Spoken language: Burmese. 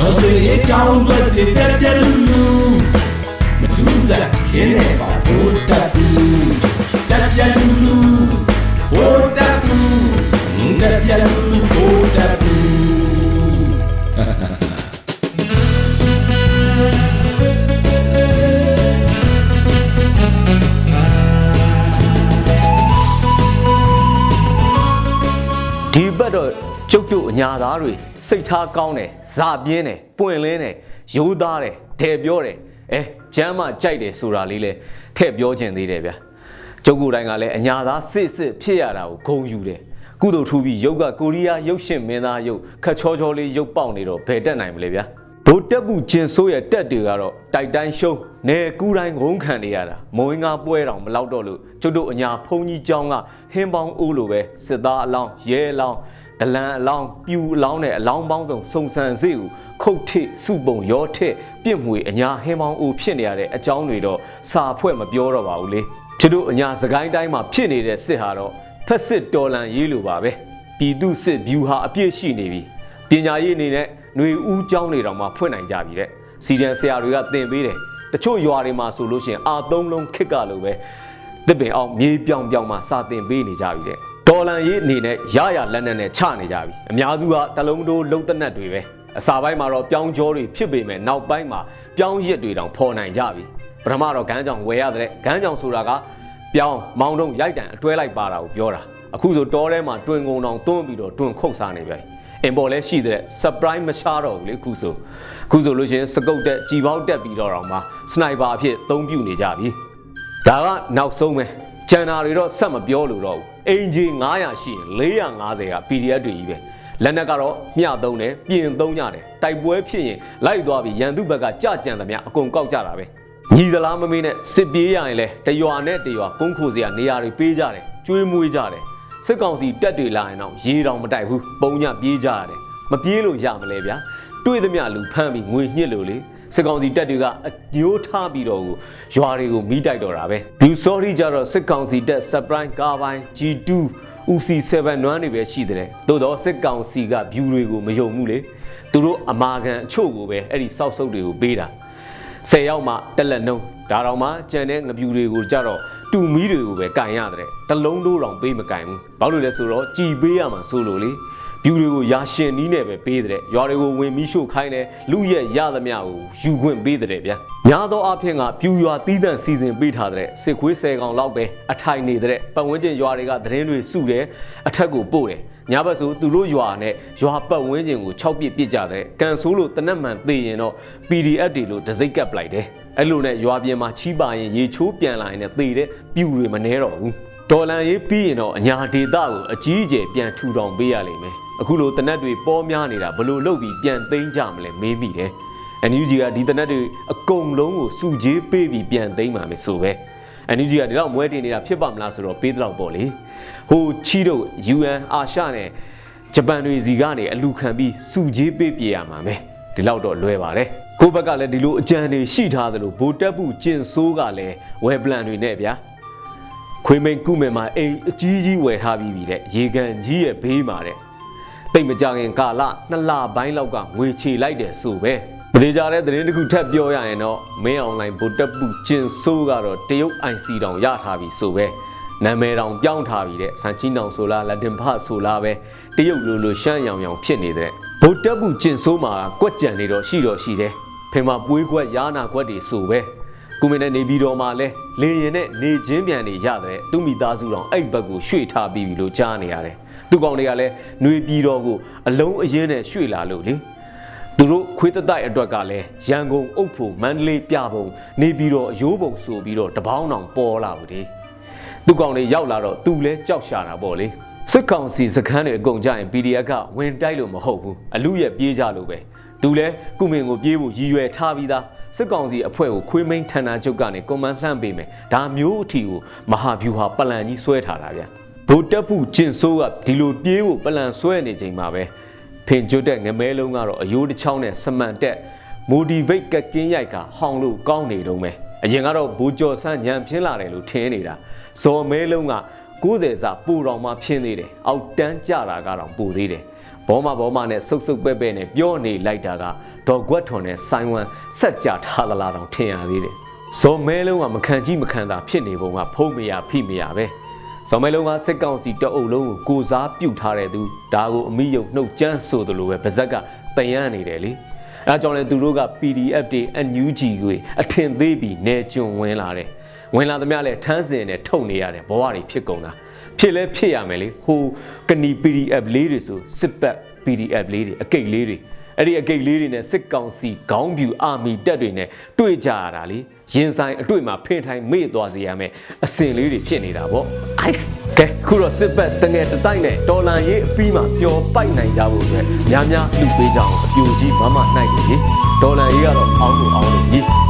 တော်ဆွေအကြောင်းတွေတက်ပြက်လူလူမထူးစားခင်းနေပါဘိုးတက်ဘူးတက်ပြက်လူလူဘိုးတက်ဘူးတက်ပြက်လူ က်တော့ကျုပ်တို့အညာသားတွေစိတ်ထားကောင်းတယ်ဇာပြင်းတယ်ပွင့်လင်းတယ်ရိုးသားတယ်ဒဲပြောတယ်အဲကျမ်းမကြိုက်တယ်ဆိုတာလေးလဲထည့်ပြောခြင်းသေးတယ်ဗျာကျုပ်ကိုယ်တိုင်ကလည်းအညာသားစစ်စစ်ဖြစ်ရတာကိုဂုံယူတယ်ကုသိုလ်ထူပြီးရုပ်ကကိုရီးယားရုပ်ရှင်မင်းသားရုပ်ခက်ချောချောလေးရုပ်ပေါက်နေတော့ဘယ်တက်နိုင်မလဲဗျာဗိုလ်တက်မှုကျင်ဆိုးရဲ့တက်တွေကတော့တိုက်တိုင်းရှုံးနေကူတိုင်းငုံခံနေရတာမုံငါပွဲတောင်မလောက်တော့လို့ကျုပ်တို့အညာဖုံကြီးเจ้าကဟင်းပေါင်းအိုးလိုပဲစစ်သားအလောင်းရဲအလောင်း ဒလန်အလောင်းပြူအလောင်းနဲ့အလောင်းပေါင်းစုံစုံစံစေကိုခုတ်ထိစုပုံရောထက်ပြစ်မွေအညာဟင်းပေါင်းအိုးဖြစ်နေရတဲ့အကြောင်းတွေတော့စာဖွဲ့မပြောတော့ပါဘူးလေကျုပ်တို့အညာစကိုင်းတိုင်းမှာဖြစ်နေတဲ့စစ်ဟာတော့ဖက်စစ်တော်လန်ရေးလိုပါပဲပြည်သူစစ်ဗျူဟာအပြည့်ရှိနေပြီပညာရေးအနေနဲ့ຫນွေဦးကျောင်းတွေတောင်မှဖွင့်နိုင်ကြပြီတဲ့စီဒန်ဆရာတွေကသင်ပေးတယ်တချို့ရွာတွေမှာဆိုလို့ရှိရင်အာသုံးလုံးခစ်ကလိုပဲတစ်ပင်အောင်မြေပြောင်ပြောင်မှာစာသင်ပေးနေကြပြီတဲ့ ဒေါ်လန်ရေးအနေနဲ့ရရလက်နဲ့နဲ့ချနေကြပြီအများစုကတလုံးတိုးလုံတနက်တွေပဲအစာပိုင်းမှာတော့ပြောင်းကြောတွေဖြစ်ပေမဲ့နောက်ပိုင်းမှာပြောင်းရစ်တွေတောင်ဖော်နိုင်ကြပြီပထမတော့ဂန်းကြောင်ဝယ်ရတဲ့ဂန်းကြောင်ဆိုတာကပြောင်းမောင်းတုံးရိုက်တံအတွဲလိုက်ပါတာကိုပြောတာအခုဆိုတောထဲမှာတွင်ကုန်တောင်တွန်းပြီးတော့တွင်ခုတ်စားနေပြီအင်ပေါ်လဲရှိတဲ့ surprise မရှားတော့ဘူးလေခုဆိုခုဆိုလို့ရှင်စကုတ်တက်ကြည်ပေါက်တက်ပြီးတော့တောင်မှစနိုက်ပါအဖြစ်အသုံးပြုနေကြပြီဒါကနောက်ဆုံးပဲ ကျန်တာတွေတော့ဆက်မပြောလို့တော့ဘူးအင်ဂျီ900ရှိရင်450က PDF တွေကြီးပဲလက်နက်ကတော့မျှသုံးတယ်ပြင်သုံးကြတယ်တိုက်ပွဲဖြစ်ရင်လိုက်သွားပြီးရန်သူဘက်ကကြကြံသမျှအကုန်ကောက်ကြတာပဲညီသလားမမေးနဲ့စစ်ပြေးရရင်လဲတရွာနဲ့တရွာကုန်းခိုစရာနေရာတွေပေးကြတယ်ကျွေးမွေးကြတယ်စစ်ကောင်စီတက်တွေလာရင်တော့ရေတောင်မတိုက်ဘူးပုံညပြေးကြရတယ်မပြေးလို့ရမလဲဗျာတွေးသမျှလူဖမ်းပြီးငွေညှစ်လို့လေ စစ်ကောင်စီတက်တွေကအညိုးထားပြီးတော့ရွာတွေကိုမိတိုက်တော့တာပဲဘလူဆော်ရီကြတော့စစ်ကောင်စီတက် surprise ကားပိုင်း G2 UC7 နွမ်းတွေပဲရှိတယ်တိုးတော့စစ်ကောင်စီက view တွေကိုမယုံဘူးလေသူတို့အမာခံအချို့ကိုပဲအဲ့ဒီစောက်ဆုပ်တွေကိုပေးတာ10ရောက်မှတက်လက်နှုံးဒါတော့မှကြံတဲ့ငပြူတွေကိုကြတော့တူမီးတွေကိုပဲကန်ရတယ်တလုံးတို့တောင်ပေးမကန်ဘူးဘာလို့လဲဆိုတော့ကြည်ပေးရမှာဆိုလို့လေ ဘျူတွေကိုရာရှင်နီးနဲ့ပဲပေးတဲ့ရွာတွေကိုဝင်ပြီးရှို့ခိုင်းတယ်လူရဲ့ရသမျှကိုယူခွင့်ပေးတဲ့ဗျာများသောအားဖြင့်ကဘျူရွာတီးတန့်စီစဉ်ပေးထားတဲ့စစ်ခွေးဆယ်ကောင်လောက်ပဲအထိုင်နေတဲ့ပတ်ဝန်းကျင်ရွာတွေကသတင်းတွေစုတယ်အထက်ကိုပို့တယ်ညဘက်ဆိုသူတို့ရွာနဲ့ရွာပတ်ဝန်းကျင်ကို6ပြစ်ပစ်ကြတဲ့ကန်ဆိုးလို့တနက်မှန်သိရင်တော့ PDF တွေလို့ဒစိတ်ကပ်ပလိုက်တယ်အဲ့လိုနဲ့ရွာပြင်မှာချီးပါရင်ရေချိုးပြန်လာရင်လည်းသေတဲ့ပြူတွေမနှဲတော့ဘူး ဒေါ်လန်ရေးပြီးရင်တော့အညာဒေတာကိုအကြီးအကျယ်ပြန်ထူထောင်ပေးရလိမ့်မယ်အခုလိုတနက်တွေပေါ်များနေတာဘလို့လုပ်ပြီးပြန်သိမ်းကြမလဲမေးမိတယ် NUG ကဒီတနက်တွေအကုန်လုံးကိုစုကြေးပေးပြီးပြန်သိမ်းပါမယ်ဆိုပဲ NUG ကဒီတော့မွဲတင်နေတာဖြစ်ပါမလားဆိုတော့ပေးတော့ပေါ့လေဟိုချီတို့ UN အာရှနဲ့ဂျပန်တွေစီကနေအလူခံပြီးစုကြေးပေးပြရမှာပဲဒီလောက်တော့လွယ်ပါတယ်ကိုဘက်ကလည်းဒီလိုအကြံတွေရှိထားသလိုဗိုလ်တက်မှုကျင်ဆိုးကလည်းဝယ်ပလန်တွေနဲ့ဗျာ ခွေးမိန်ကုမယ်မှာအိမ်အကြီးကြီးဝယ်ထားပြီးပြီတဲ့ရေကန်ကြီးရဲ့ဘေးမှာတဲ့တိတ်မကြခင်ကာလနှစ်လပိုင်းလောက်ကငွေချေလိုက်တယ်ဆိုပဲမသေးကြတဲ့သတင်းတစ်ခုထပ်ပြောရရင်တော့မင်းအွန်လိုင်းဗိုလ်တက်မှုကျင်ဆိုးကတော့တရုတ် IC တောင်ရထားပြီဆိုပဲနာမည်တောင်ပြောင်းထားပြီတဲ့စန်ချင်းတောင်ဆိုလားလက်တင်ဖဆိုလားပဲတရုတ်လိုလိုရှမ်းရောင်ရောင်ဖြစ်နေတဲ့ဗိုလ်တက်မှုကျင်ဆိုးမှာကွက်ကြံနေတော့ရှိတော့ရှိတယ်ဖင်မှာပွေးကွက်ရားနာကွက်တွေဆိုပဲ ကုမင်းနဲ့နေပြီးတော့မှလဲလေရင်နဲ့နေချင်းပြန်နေရတယ်သူမိသားစုတော်အဲ့ဘက်ကိုရွှေ့ထားပြီးပြီလို့ကြားနေရတယ်သူကောင်တွေကလည်းနှွေပြီးတော့ကိုအလုံးအရင်နဲ့ရွှေ့လာလို့လေသူတို့ခွေးတတိုက်အတွက်ကလည်းရန်ကုန်အုပ်ဖို့မန္တလေးပြပုံနေပြီးတော့အယိုးပုံဆိုပြီးတော့တပေါင်းတောင်ပေါ်လာဘူးဒီသူကောင်တွေရောက်လာတော့သူလဲကြောက်ရှာတာပေါ့လေစစ်ကောင်စီစခန်းတွေအကုန်ကြရင် PDF ကဝင်တိုက်လို့မဟုတ်ဘူးအလူရဲ့ပြေးကြလို့ပဲ သူလဲကုမင်ကိုပြေးဖို့ရည်ရွယ်ထားပြီးသားစစ်ကောင်စီအဖွဲ့ကိုခွေးမိန်ဌာနချုပ်ကနေကွန်မန်လှမ်းပေးမယ်ဒါမျိုးအထီကိုမဟာဗျူဟာပလန်ကြီးဆွဲထားတာဗျဗိုလ်တပ်ဖို့ကျင်ဆိုးကဒီလိုပြေးဖို့ပလန်ဆွဲနေချိန်မှာပဲဖင်ကျွတ်တဲ့ငမဲလုံးကတော့အယိုးတစ်ချောင်းနဲ့စမန်တက် motivate ကကင်းရိုက်ကဟောင်းလို့ကောင်းနေတော့မယ်အရင်ကတော့ဘူကျော်ဆန်းညံပြင်းလာတယ်လို့ထင်နေတာဇော်မဲလုံးက90စာပူတော်မှဖြင်းသေးတယ်အောက်တန်းကြတာကတော့ပူသေးတယ်ဗ ဘောမဘောမနဲ့ဆုပ်ဆုပ်ပဲ့ပဲ့နဲ့ပြောနေလိုက်တာကဒေါ်ကွက်ထွန်နဲ့ဆိုင်းဝမ်ဆက်ကြထားသလားတောင်ထင်ရသေးတယ်ဇော်မဲလုံးကမခံကြည့်မခံတာဖြစ်နေပုံကဖုံးမရဖိမရပဲဇော်မဲလုံးကစစ်ကောင်စီတအုပ်လုံးကိုကိုစားပြုတ်ထားတဲ့သူဒါကိုအမိယုံနှုတ်ကြမ်းဆိုသလိုပဲပါဇက်ကတယမ်းနေတယ်လေအဲကြောင့်လဲသူတို့က PDF တွေ NUG တွေအထင်သေးပြီးနေကျွံဝင်လာတယ်ဝင်လာသမျှလဲထန်းစင်နဲ့ထုတ်နေရတယ်ဘဝတွေဖြစ်ကုန်တာ ဖြစ်လဲဖြစ်ရမယ်လေဟိုကနီ PDF လေးတွေဆိုစစ်ပတ် PDF လေးတွေအကိတ်လေးတွေအဲ့ဒီအကိတ်လေးတွေနဲ့စစ်ကောင်စီခေါင်းပြူအာမီတက်တွေနဲ့တွေ့ကြရတာလေရင်ဆိုင်အတွေ့မှာဖင်ထိုင်မေ့သွားစေရမယ်အစင်လေးတွေဖြစ်နေတာပေါ့ ice ကဲခုတော့စစ်ပတ်တငယ်တတိုက်နဲ့တော်လန်ရေးအပြီးမှာပျော်ပိုက်နိုင်ကြဖို့အတွက်များများလူပေးကြအောင်အပြူကြီးမမနိုင်နေကြီးတော်လန်ရေးကတော့အောင်းလို့အောင်းလို့ကြီး